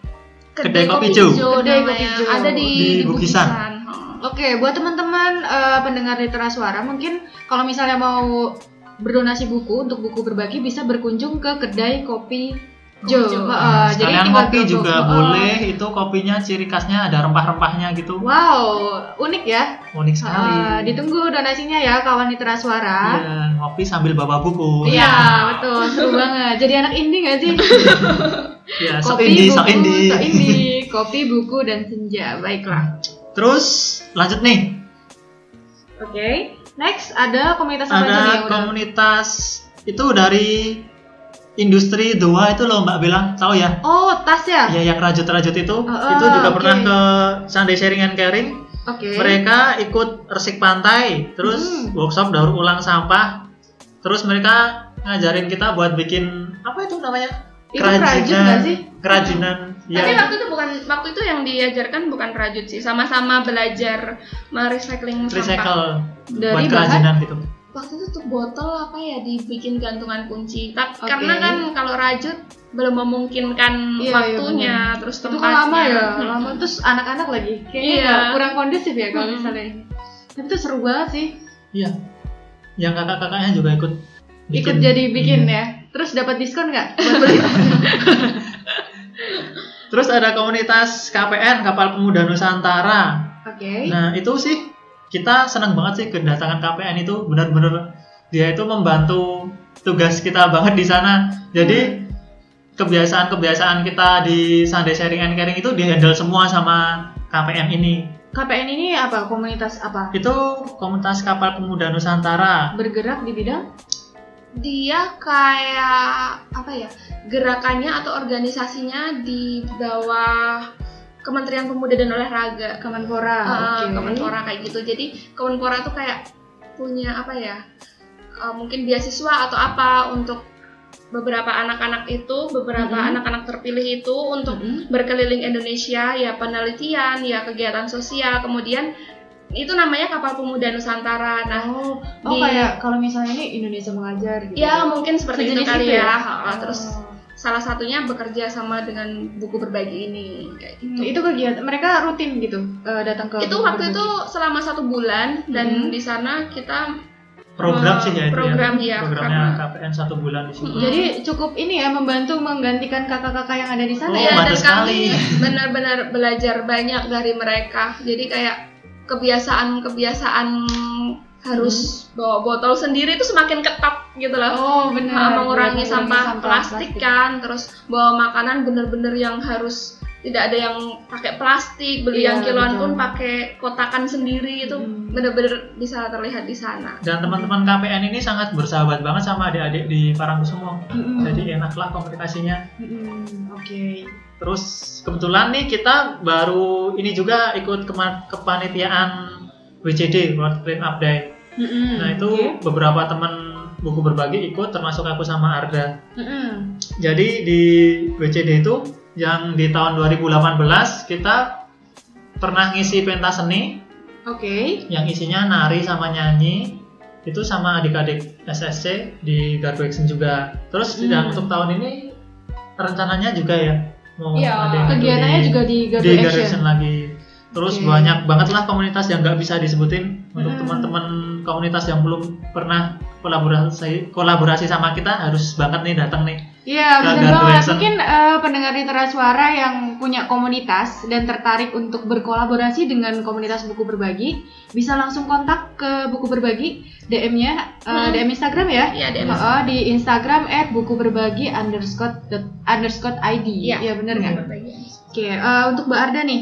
Kedai Kopi Jo. Kedai. Kopi Jo. ada di, Di di Bukisan. Bukisan. Oh. Oke, buat teman-teman eh, pendengar literas suara, mungkin kalau misalnya mau berdonasi buku untuk buku berbagi bisa berkunjung ke kedai kopi Jo. Jo. Jadi Sekalian tinggal kopi juga boleh. Itu kopinya ciri khasnya ada rempah-rempahnya gitu. Wow, unik ya. Unik sekali. Heeh, ditunggu donasinya ya kawan literas suara. Iya, ngopi sambil bawa buku. Iya, betul, seru banget. Jadi anak indie gak sih? Iya, sok kopi, indie, buku, sok indie. sok indie. Kopi, buku, dan senja. Baiklah. Terus lanjut nih. Oke. Next ada komunitas apa ada aja nih? udah- komunitas itu dari industri doa itu loh Mbak bilang tahu ya Oh, tas ya? ya yang rajut-rajut itu Ah, itu juga oke. pernah ke Sunday Sharing and Caring Oke. mereka ikut resik pantai terus Hmm. workshop daur ulang sampah terus mereka ngajarin kita buat bikin apa itu namanya Itu rajut nggak sih? kerajinan Tapi ya waktu itu bukan waktu itu yang diajarkan bukan rajut sih, sama-sama belajar merecycling sampah. recycle Dari buat bahan? kerajinan gitu Waktu itu tuh botol apa ya dibikin gantungan kunci. Ta- Oke. Karena kan kalau rajut belum memungkinkan Iya, iya, waktunya, terus Itu tempatnya. kan lama ya, Hmm. lama terus anak-anak lagi. Kayaknya Iya. kurang kondusif ya kalau Hmm. misalnya ini. Tapi itu seru banget sih. iya yang kakak-kakaknya juga ikut Ikut jadi bikin Iya. ya. Terus dapat diskon nggak buat beli? Terus ada komunitas KPN Kapal Pemuda Nusantara. Oke. Nah itu sih kita senang banget sih kedatangan KPN itu benar-benar dia itu membantu tugas kita banget di sana. Jadi kebiasaan-kebiasaan kita di Sunday Sharing and Caring itu dihandle semua sama KPN ini. KPN ini apa? Komunitas apa? Itu komunitas kapal pemuda Nusantara. Bergerak di bidang? Dia kayak apa ya? Gerakannya atau organisasinya di bawah Kementerian Pemuda dan Olahraga. Kemenpora. Uh, Oke. Kemenpora kayak gitu. Jadi Kemenpora tuh kayak punya apa ya? uh, mungkin beasiswa atau apa untuk beberapa anak-anak itu, beberapa Mhm. anak-anak terpilih itu untuk Mhm. berkeliling Indonesia, ya penelitian, ya kegiatan sosial, kemudian itu namanya Kapal Pemuda Nusantara. Nah, Oh, oh di- kayak kalau misalnya ini Indonesia mengajar gitu. ya mungkin seperti itu kali itu ya. ya? Uh, Terus Oh. Salah satunya bekerja sama dengan buku berbagi ini, kayak gitu. Hmm, itu kegiatan mereka rutin gitu eh, datang ke itu buku waktu berbagi? itu selama satu bulan dan Mhm. di sana kita Program Eh, sih ya itu program, ya. Programnya karena- KPN satu bulan di situ. Mm-mm. Jadi cukup ini ya membantu menggantikan kakak-kakak yang ada di sana Oh, ya. Dan sekali. kami benar-benar belajar banyak dari mereka. Jadi kayak kebiasaan-kebiasaan harus bawa botol sendiri itu semakin ketat gitu loh. Oh benar. Mengurangi Mengurangi sampah, plastik, kan, terus bawa makanan bener-bener yang harus tidak ada yang pakai plastik, beli Iya, yang kiloan betul. pun pakai kotakan sendiri itu Hmm. bener-bener bisa terlihat di sana. Dan teman-teman KPN ini sangat bersahabat banget sama adik-adik di Parangkusumo. Mm-mm. Jadi enaklah komunikasinya. Mm-mm, Oke. Terus kebetulan nih kita baru ini juga ikut kema- kepanitiaan WCD World Clean Up Day. Mm-mm, Nah itu oke. beberapa teman buku berbagi ikut termasuk aku sama Arda. Mm-mm. Jadi di WCD itu yang di tahun 2018 kita pernah ngisi pentas seni Oke. yang isinya nari sama nyanyi itu sama adik-adik SSC di Gardu Action juga. Terus Hmm. dan untuk tahun ini rencananya juga ya mau Iya, ada yang Kegiatannya di- juga di Gardu di Gardu Action. Action lagi. Terus Oke. banyak banget lah komunitas yang nggak bisa disebutin untuk Hmm. teman-teman komunitas yang belum pernah kolaborasi kolaborasi sama kita harus banget nih datang nih. Iya, benar banget. Mungkin eh, pendengar literat suara yang punya komunitas dan tertarik untuk berkolaborasi dengan komunitas buku berbagi, bisa langsung kontak ke buku berbagi DM-nya eh, Hmm. DM Instagram ya. Iya, DM. Heeh, di Instagram @bukuberbagi underscore dot- underscore id. Iya. Iya, benar nggak? Oke, eh, untuk Mbak Arda nih,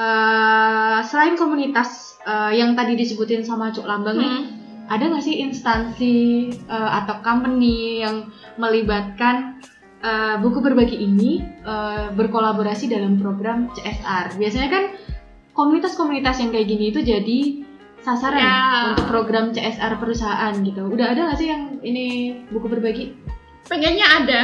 eh, selain komunitas eh, yang tadi disebutin sama Cuk Lambang nih, Hmm. ada nggak sih instansi eh, atau company yang melibatkan eh, buku berbagi ini eh, berkolaborasi dalam program CSR? Biasanya kan komunitas-komunitas yang kayak gini itu jadi sasaran Ya. untuk program CSR perusahaan gitu. Udah ada nggak sih yang ini buku berbagi? pengennya ada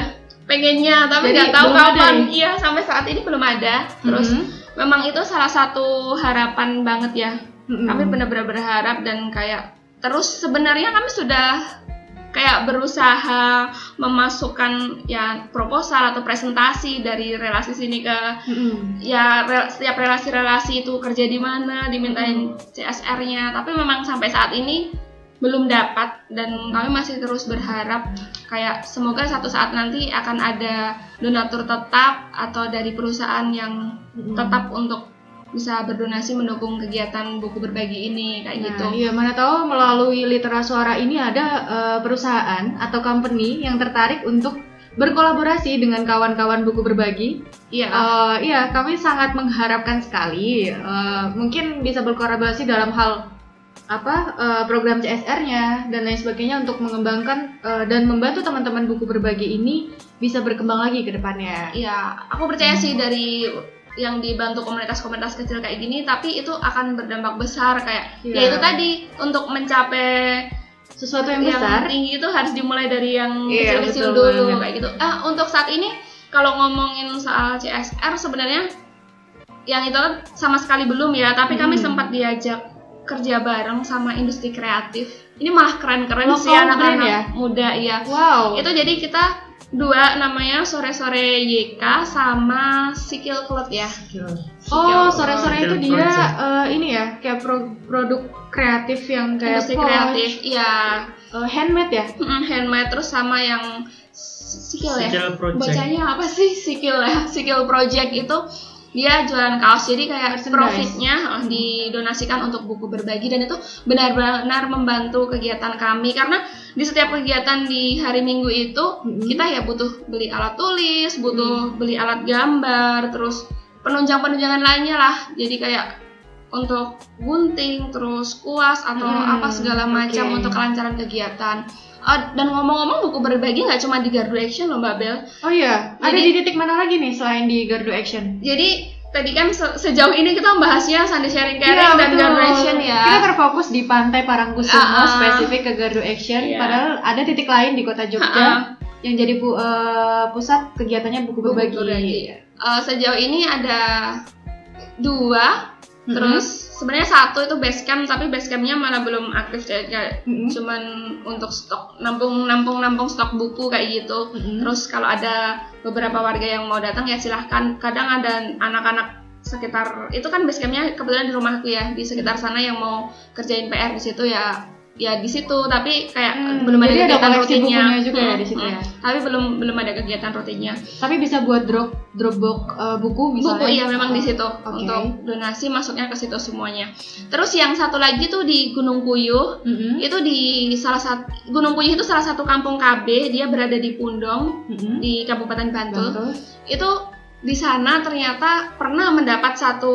pengennya tapi nggak tahu kapan ya? iya sampai saat ini belum ada terus Mhm. Memang itu salah satu harapan banget ya Mhm. kami benar-benar berharap dan kayak terus sebenarnya kami sudah kayak berusaha memasukkan ya proposal atau presentasi dari relasi sini ke Mhm. ya rel- setiap relasi-relasi itu kerja di mana dimintain CSR-nya tapi memang sampai saat ini belum dapat dan kami masih terus berharap kayak semoga satu saat nanti akan ada donatur tetap atau dari perusahaan yang tetap untuk bisa berdonasi mendukung kegiatan buku berbagi ini kayak Nah, gitu. Iya, mana tahu melalui Litera Suara ini ada eh, perusahaan atau company yang tertarik untuk berkolaborasi dengan kawan-kawan buku berbagi. Iya. Eh, iya, kami sangat mengharapkan sekali eh, mungkin bisa berkolaborasi dalam hal apa eh, program CSR-nya dan lain sebagainya untuk mengembangkan eh, dan membantu teman-teman buku berbagi ini bisa berkembang lagi ke depannya. Iya, aku percaya sih dari yang dibantu komunitas-komunitas kecil kayak gini, tapi itu akan berdampak besar kayak Iya. ya itu tadi untuk mencapai Sesuatu yang yang besar. tinggi itu harus dimulai dari yang Iya, kecil-kecil dulu banget. kayak gitu. Ah, untuk saat ini kalau ngomongin soal CSR sebenarnya yang itu kan sama sekali belum ya, tapi kami Hmm. sempat diajak kerja bareng sama industri kreatif. Ini malah keren-keren sih anak-anak ya? muda ya. Wow. Itu jadi kita dua namanya sore-sore YK sama Sikil Club ya. Oh, sore-sore itu Film dia eh, ini ya, kayak pro- produk kreatif yang kayak Industri kreatif, iya. eh, handmade ya. Mm, handmade terus sama yang Sikil ya. Sikil Project. Bacanya apa sih Sikil ya? Sikil Project itu dia jualan kaos. Jadi kayak Merchandise. profitnya eh, didonasikan untuk buku berbagi. Dan itu benar-benar membantu kegiatan kami. Karena di setiap kegiatan di hari minggu itu Mhm. kita ya butuh beli alat tulis butuh beli alat gambar terus penunjang-penunjangan lainnya lah. Jadi kayak untuk gunting terus kuas atau Hmm, apa segala macam oke. untuk kelancaran kegiatan Eh, dan ngomong-ngomong buku berbagi nggak cuma di Gardu Action loh Mbak Bel Oh iya, ada Jadi- di titik mana lagi nih selain di Gardu Action? jadi tadi kan se- sejauh ini kita membahasnya Sunday Sharing Caring Iya, dan betul. Gardu Action ya Kita terfokus di Pantai Parangkusumo Ah, ah. spesifik ke Gardu Action. Iya. Padahal ada titik lain di kota Jogja Ah, ah. yang jadi pu- eh, pusat kegiatannya buku Buku berbagi. berbagi. Eh, sejauh ini ada dua Mhm. terus sebenarnya satu itu base camp tapi base campnya malah belum aktif ya kayak Mhm. cuman untuk stok nampung nampung nampung stok buku kayak gitu Mhm. terus kalau ada beberapa warga yang mau datang ya silahkan kadang ada anak-anak sekitar itu kan base campnya kebetulan di rumahku ya di sekitar sana yang mau kerjain PR di situ ya ya di situ tapi kayak Hmm, belum ada jadi ada kegiatan koleksi rutinnya juga ya Hmm, di situ hmm. ya? tapi belum belum ada kegiatan rutinnya Tapi bisa buat drop dropbox eh, buku misalnya. buku iya memang di situ Oke. untuk donasi masuknya ke situ semuanya terus yang satu lagi tuh di Gunung Puyuh Mhm. itu di salah satu Gunung Puyuh itu salah satu kampung KB dia berada di Pundong Mhm. di Kabupaten Bantul Bantul. itu di sana ternyata pernah mendapat satu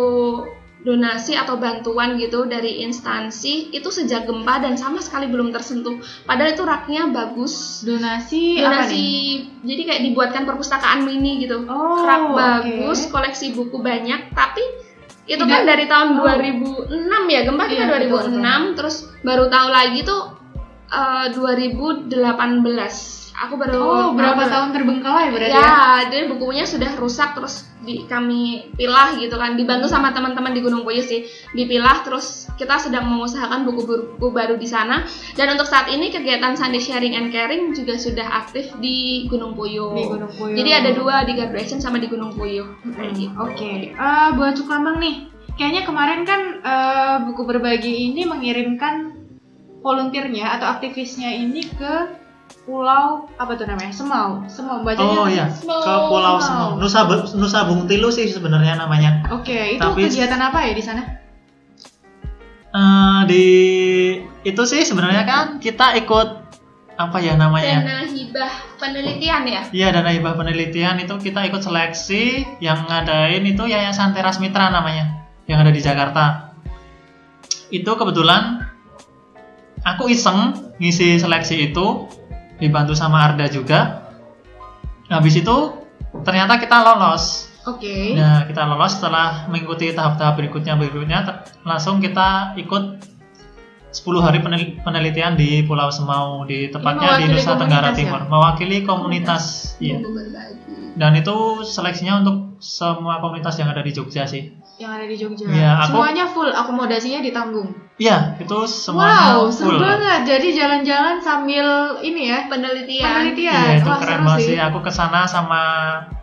donasi atau bantuan gitu dari instansi itu sejak gempa dan sama sekali belum tersentuh. Padahal itu raknya bagus. Donasi, apa donasi nih? jadi kayak dibuatkan perpustakaan mini gitu. Oh, rak bagus koleksi buku banyak tapi itu Tidak- kan dari tahun Oh. 2006 ya gempa kita Iya, 2006 terus baru tahu lagi tuh eh, 2018 aku baru Oh, berapa tahu- tahun terbengkalai berarti ya? ya, jadi bukunya sudah rusak terus di, kami pilah gitu kan, dibantu sama teman-teman di Gunung Puyuh sih, dipilah terus kita sedang mengusahakan buku-buku baru di sana. Dan untuk saat ini kegiatan Sunday Sharing and Caring juga sudah aktif di Gunung Puyuh. Di Gunung Puyuh. Jadi ada dua di Gardu Action sama di Gunung Puyuh. Kayak gitu. Oke, Eh, buat Cuk Lambang nih, kayaknya kemarin kan eh, buku berbagi ini mengirimkan volunteernya atau aktivisnya ini ke pulau apa tuh namanya? Semau. Semau bacanya. Oh iya, Semau. ke Pulau Semau. Semau. Nusa Nusa Bung Tilu sih sebenarnya namanya. Oke, itu Tapi- kegiatan apa ya di sana? Eh, di itu sih sebenarnya kan kita ikut apa ya namanya? Dana hibah penelitian ya. Iya dana hibah penelitian itu kita ikut seleksi yang ngadain itu Yayasan Teras Mitra namanya yang ada di Jakarta. Itu kebetulan aku iseng ngisi seleksi itu dibantu sama Arda juga. Habis itu ternyata kita lolos. Oke. Nah, kita lolos setelah mengikuti tahap-tahap berikutnya berikutnya langsung kita ikut 10 hari penel- penelitian di Pulau Semau di tepatnya di Nusa Tenggara ya? Timur, mewakili komunitas. Berbagi. Dan itu seleksinya untuk semua komunitas yang ada di Jogja sih. Yang ada di Jogja. Iya, aku- Semuanya full, akomodasinya ditanggung. Iya, itu semuanya wow, seru full. banget. Jadi jalan-jalan sambil ini ya, Penelitian penelitian. Iya, itu Wah, keren seru banget sih. Aku ke sana sama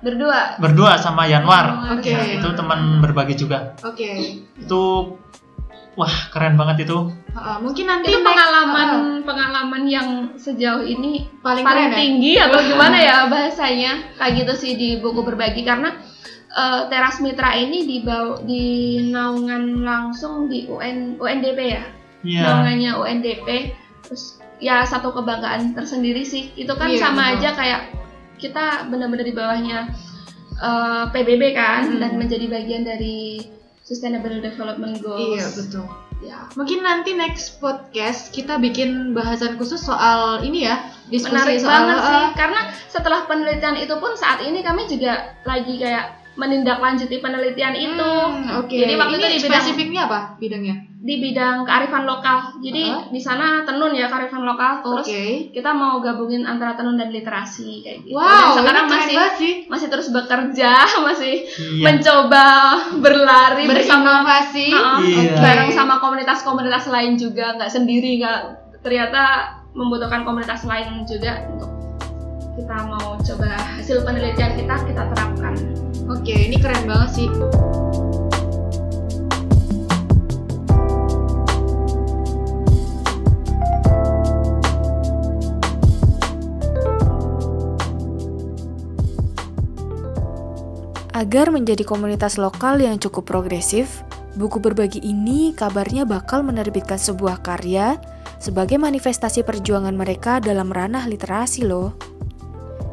berdua. berdua sama Yanwar. Oke. Nah, itu teman berbagi juga. Oke. Itu wah, keren banget itu. Heeh, mungkin nanti itu next- pengalaman heeh. pengalaman yang sejauh ini Paling paling, keren ya? tinggi atau gimana ya bahasanya kayak gitu sih di buku berbagi karena eh, teras mitra ini dibawa di naungan langsung di UN UNDP ya Iya. naungannya UNDP terus ya satu kebanggaan tersendiri sih itu kan Iya, sama betul. aja kayak kita benar-benar di bawahnya eh, PBB kan Hmm. dan menjadi bagian dari Sustainable Development Goals Iya, betul. ya Mungkin nanti next podcast kita bikin bahasan khusus soal ini ya, diskusi menarik soal banget sih eh, karena setelah penelitian itu pun saat ini kami juga lagi kayak menindaklanjuti penelitian itu hmm, Oke. Jadi waktu ini itu di bidang- spesifiknya apa bidangnya? di bidang kearifan lokal jadi Uh-huh. di sana tenun ya kearifan lokal Oke. terus kita mau gabungin antara tenun dan literasi kayak gitu Wow, dan sekarang masih sih. masih terus bekerja masih Iya. mencoba berlari bersama Berinovasi. Uh-uh, Iya. bareng sama komunitas-komunitas lain juga nggak sendiri nggak ternyata membutuhkan komunitas lain juga untuk kita mau coba hasil penelitian kita kita terapkan Oke, ini keren banget sih. Agar menjadi komunitas lokal yang cukup progresif, buku berbagi ini kabarnya bakal menerbitkan sebuah karya sebagai manifestasi perjuangan mereka dalam ranah literasi loh.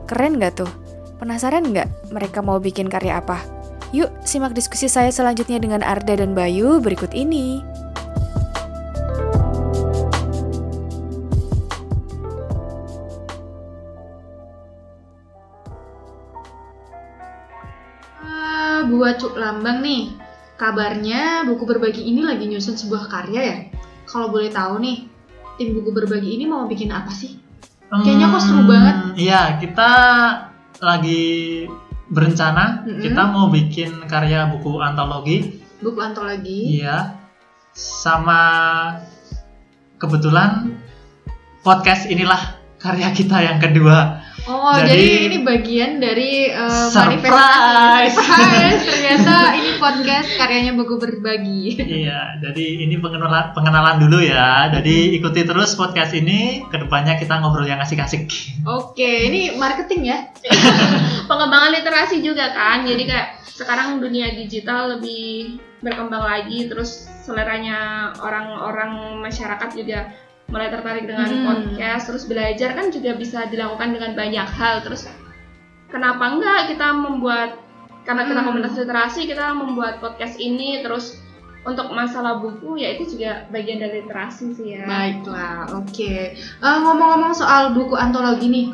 Keren gak tuh? Penasaran nggak mereka mau bikin karya apa? Yuk, simak diskusi saya selanjutnya dengan Arda dan Bayu berikut ini. Uh, buat Cuk Lambang nih, kabarnya buku berbagi ini lagi nyusun sebuah karya ya? Kalau boleh tahu nih, tim buku berbagi ini mau bikin apa sih? Kayaknya kok seru Hmm, banget. Iya, kita lagi berencana Mm-mm. kita mau bikin karya buku antologi. Buku antologi. Iya. Sama kebetulan podcast inilah karya kita yang kedua. Oh, jadi, Jadi- ini bagian dari uh, Surprise. manifestasi. Surprise! Ternyata ini podcast karyanya buku berbagi. Iya, jadi ini pengenalan pengenalan dulu ya. Jadi ikuti terus podcast ini. Ke depannya kita ngobrol yang asik-asik. Oke, ini marketing ya? pengembangan literasi juga kan jadi kayak sekarang dunia digital lebih berkembang lagi terus seleranya orang-orang masyarakat juga mulai tertarik dengan Hmm. podcast terus belajar kan juga bisa dilakukan dengan banyak hal terus kenapa enggak kita membuat karena kita Hmm. komunitas literasi kita membuat podcast ini terus untuk masalah buku ya itu juga bagian dari literasi sih ya Baiklah, oke. Eh, ngomong-ngomong soal buku antologi nih,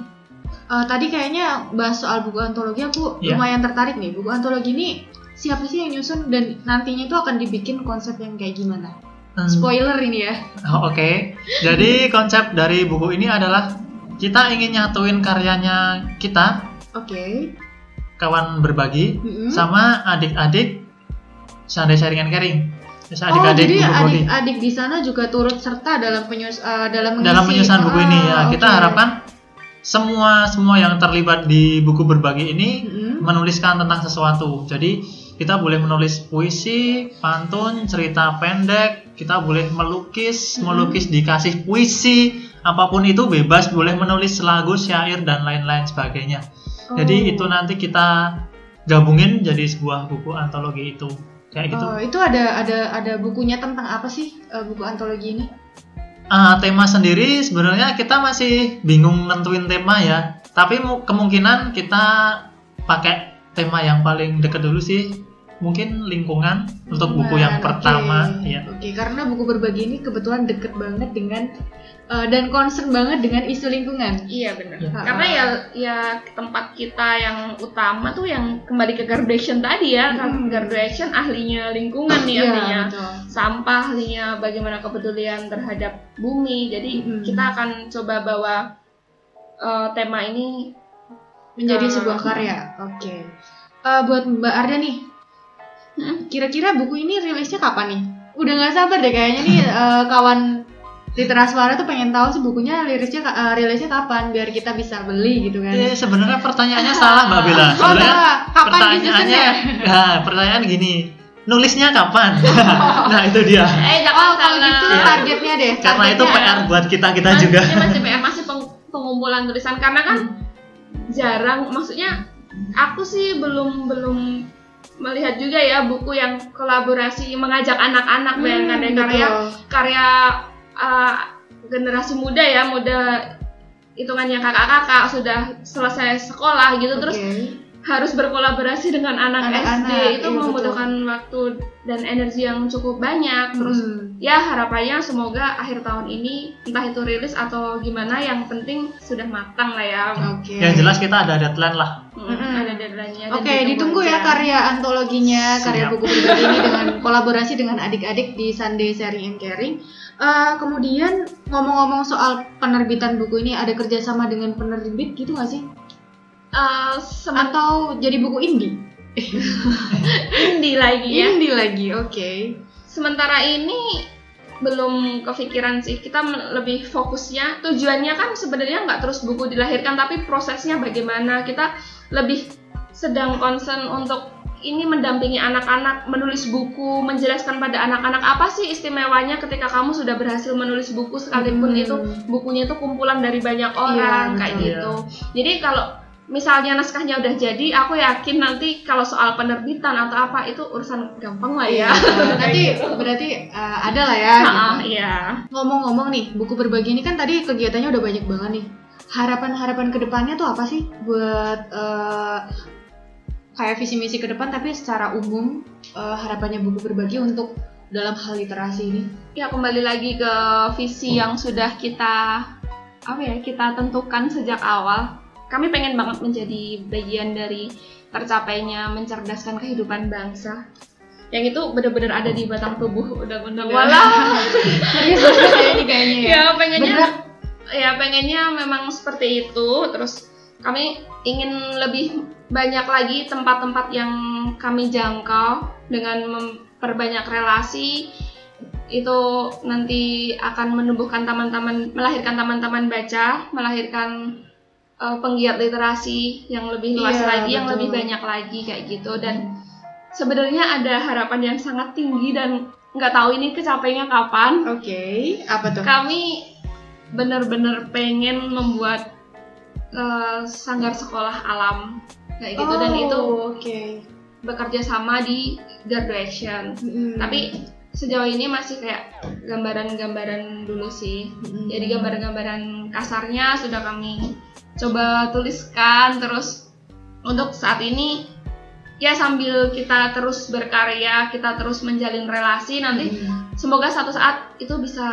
eh, tadi kayaknya bahas soal buku antologi aku Iya. lumayan tertarik nih. Buku antologi ini siapa sih yang nyusun dan nantinya itu akan dibikin konsep yang kayak gimana? Spoiler ini ya. Oh, Oke, jadi konsep dari buku ini adalah kita ingin nyatuin karyanya kita, Oke. kawan berbagi, Mm-mm. sama adik-adik Sunday Sharing and Caring. Terus Oh, adik-adik jadi buku berbagi. adik-adik di sana juga turut serta dalam penyus eh, dalam mengisi. Dalam menyusun buku ini ya, Ah, kita harapkan semua semua yang terlibat di buku berbagi ini Mm-mm. menuliskan tentang sesuatu. Jadi kita boleh menulis puisi, pantun, cerita pendek, kita boleh melukis, melukis dikasih puisi, apa pun itu bebas, boleh menulis lagu, syair dan lain-lain sebagainya. Jadi Oh. itu nanti kita gabungin jadi sebuah buku antologi itu. Kayak gitu. Oh, itu ada ada ada bukunya tentang apa sih eh, buku antologi ini? Ah, tema sendiri sebenarnya kita masih bingung nentuin tema ya. Tapi mu- kemungkinan kita pakai tema yang paling deket dulu sih. Mungkin lingkungan untuk buku yang pertama ya. Oke, karena buku berbagi ini kebetulan deket banget dengan eh, dan concern banget dengan isu lingkungan. Iya benar. Ya. Karena ya ya tempat kita yang utama tuh yang kembali ke graduation tadi ya. Kan Hmm. Graduation ahlinya lingkungan nih Iya, ahlinya. betul. Sampah ahlinya bagaimana kepedulian terhadap bumi. Jadi Hmm. kita akan coba bawa eh, tema ini Menjadi sebuah karya. Oke. Eh, buat Mbak Arda nih, Hmm. kira-kira buku ini rilisnya kapan nih? Udah nggak sabar deh kayaknya nih eh, kawan Literaswara tuh pengen tahu sih bukunya rilisnya eh, rilisnya kapan biar kita bisa beli gitu kan. Eh, sebenarnya pertanyaannya salah Mbak Bella. Oh, Sebenarnya salah. Kapan pertanyaannya ya, pertanyaan gini. Nulisnya kapan? nah, itu dia. eh Oh, jangan kalau salah. gitu Iya. targetnya deh. Karena itu targetnya. PR buat kita-kita Masih- juga. Ini masih PR, masih peng- pengumpulan tulisan karena kan jarang maksudnya aku sih belum belum melihat juga ya buku yang kolaborasi mengajak anak-anak Hmm, bayangkan deh karya karya uh, generasi muda ya muda hitungannya kakak-kakak sudah selesai sekolah gitu terus Oke. Harus berkolaborasi dengan anak Anak-anak, SD itu iya, membutuhkan waktu dan energi yang cukup banyak terus Hmm. ya harapannya semoga akhir tahun ini entah itu rilis atau gimana yang penting sudah matang lah ya Oke. Yang jelas kita ada deadline lah. Hmm, ada deadline-nya dan Oke, ditunggu ya aja. karya antologinya, karya Siap. buku berbagi ini dengan kolaborasi dengan adik-adik di Sunday Sharing and Caring. Eh, kemudian ngomong-ngomong soal penerbitan buku ini ada kerjasama dengan penerbit gitu nggak sih? Sem- Atau jadi buku indie? indie lagi ya Indie lagi, oke. sementara ini belum kepikiran sih kita lebih fokusnya tujuannya kan sebenarnya nggak terus buku dilahirkan tapi prosesnya bagaimana kita lebih sedang concern untuk ini mendampingi anak-anak menulis buku menjelaskan pada anak-anak apa sih istimewanya ketika kamu sudah berhasil menulis buku sekalipun Hmm. itu bukunya itu kumpulan dari banyak orang Iya, kayak betul. gitu jadi kalau misalnya naskahnya udah jadi aku yakin nanti kalau soal penerbitan atau apa itu urusan gampang lah ya Iya, nanti berarti eh, ada lah ya. gitu. Ah, iya. Ngomong-ngomong nih, buku berbagi ini kan tadi kegiatannya udah banyak banget nih. Harapan-harapan ke depannya tuh apa sih buat eh, kayak visi misi ke depan tapi secara umum uh, harapannya buku berbagi untuk dalam hal literasi ini? Ya kembali lagi ke visi yang sudah kita apa ya kita tentukan sejak awal. Kami pengen banget menjadi bagian dari tercapainya mencerdaskan kehidupan bangsa. Yang itu benar-benar ada di batang tubuh udah bener walah. Serius banget kayaknya ya? Ya pengennya ya pengennya memang seperti itu. Terus kami ingin lebih banyak lagi tempat-tempat yang kami jangkau dengan memperbanyak relasi. Itu nanti akan menumbuhkan teman-teman melahirkan teman-teman baca melahirkan uh, penggiat literasi yang lebih luas iya, lagi, betul. yang lebih banyak lagi kayak gitu dan sebenarnya ada harapan yang sangat tinggi dan nggak tahu ini kecapainya kapan. Oke, okay. apa tuh? Kami benar-benar pengen membuat uh, sanggar sekolah alam kayak gitu oh, dan itu okay. bekerja sama di Gardu Action. Mm. Tapi sejauh ini masih kayak gambaran-gambaran dulu sih. Mm. Jadi gambaran-gambaran kasarnya sudah kami coba tuliskan terus untuk saat ini ya sambil kita terus berkarya kita terus menjalin relasi nanti hmm. semoga satu saat itu bisa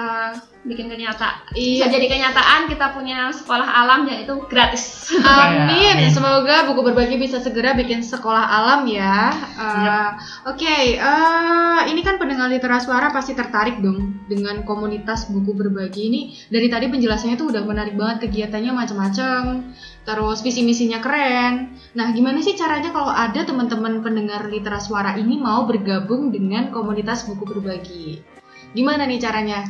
bikin kenyataan iya. bisa jadi kenyataan kita punya sekolah alam yang itu gratis amin semoga buku berbagi bisa segera bikin sekolah alam ya uh, yep. oke okay, uh, eh, ini kan pendengar literasi suara pasti tertarik dong dengan komunitas buku berbagi ini dari tadi penjelasannya tuh udah menarik banget kegiatannya macam-macam terus visi misinya keren. Nah gimana sih caranya kalau ada teman-teman pendengar literasi suara ini mau bergabung dengan komunitas buku berbagi? Gimana nih caranya?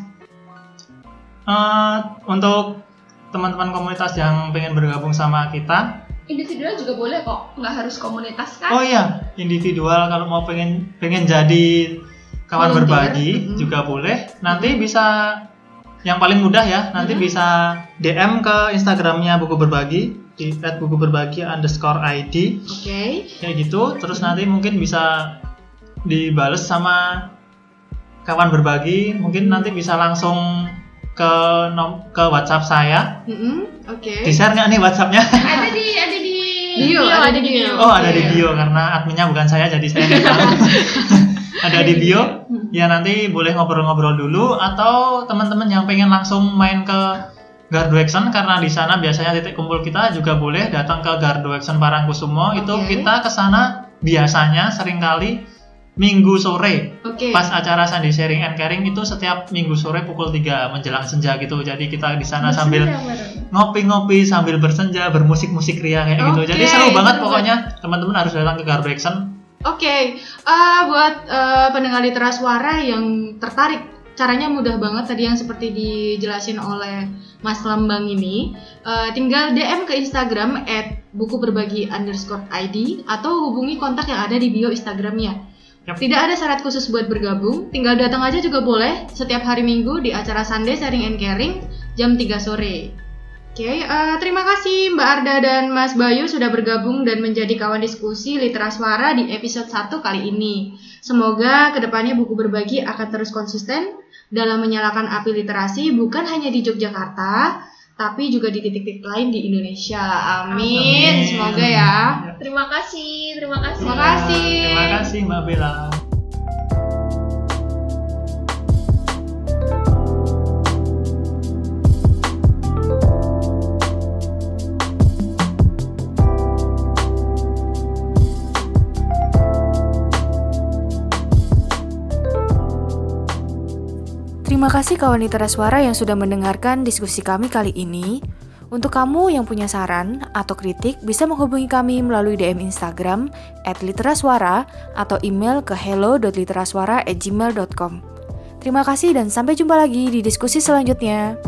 Uh, untuk teman-teman komunitas yang pengen bergabung sama kita. Individual juga boleh kok nggak harus komunitas kan? Oh iya individual kalau mau pengen pengen jadi kawan Volunteer. berbagi mm -hmm. juga boleh. Nanti bisa yang paling mudah ya nanti mm -hmm. bisa DM ke Instagramnya buku berbagi di buku berbagi underscore ID oke okay. kayak gitu terus nanti mungkin bisa dibales sama kawan berbagi mungkin nanti bisa langsung ke nom ke WhatsApp saya. Mm-hmm. Oke. Okay. Di share nggak nih WhatsAppnya? ada di ada di bio, ada di bio. Oh ada di bio karena adminnya bukan saya jadi saya nggak tahu. ada di bio. Ya nanti boleh ngobrol-ngobrol dulu atau teman-teman yang pengen langsung main ke Gardu Action karena di sana biasanya titik kumpul kita juga boleh datang ke Gardu Action Parangkusumo. Okay. Itu kita ke sana biasanya sering kali minggu sore okay. pas acara Sandi Sharing and Caring itu setiap minggu sore pukul 3 menjelang senja gitu jadi kita di sana sambil ngopi-ngopi sambil bersenja bermusik-musik ria kayak okay. gitu jadi seru banget pokoknya teman-teman harus datang ke Garbo Action Oke, okay. uh, eh, buat uh, pendengar literat suara yang tertarik caranya mudah banget tadi yang seperti dijelasin oleh Mas Lambang ini uh, tinggal DM ke Instagram at buku berbagi underscore ID atau hubungi kontak yang ada di bio Instagramnya Yep. Tidak ada syarat khusus buat bergabung, tinggal datang aja juga boleh setiap hari Minggu di acara Sunday Sharing and Caring jam 3 sore. Oke, okay, uh, eh, terima kasih Mbak Arda dan Mas Bayu sudah bergabung dan menjadi kawan diskusi Literas Suara di episode 1 kali ini. Semoga ke depannya buku berbagi akan terus konsisten dalam menyalakan api literasi bukan hanya di Yogyakarta, tapi juga di titik-titik lain di Indonesia. Amin. Amin. Semoga ya. Terima kasih, terima kasih. Terima kasih. Terima kasih Mbak Bella. Terima kasih kawan Litera Suara yang sudah mendengarkan diskusi kami kali ini. Untuk kamu yang punya saran atau kritik bisa menghubungi kami melalui DM Instagram @literaswara atau email ke hello.literaswara@gmail.com. Terima kasih dan sampai jumpa lagi di diskusi selanjutnya.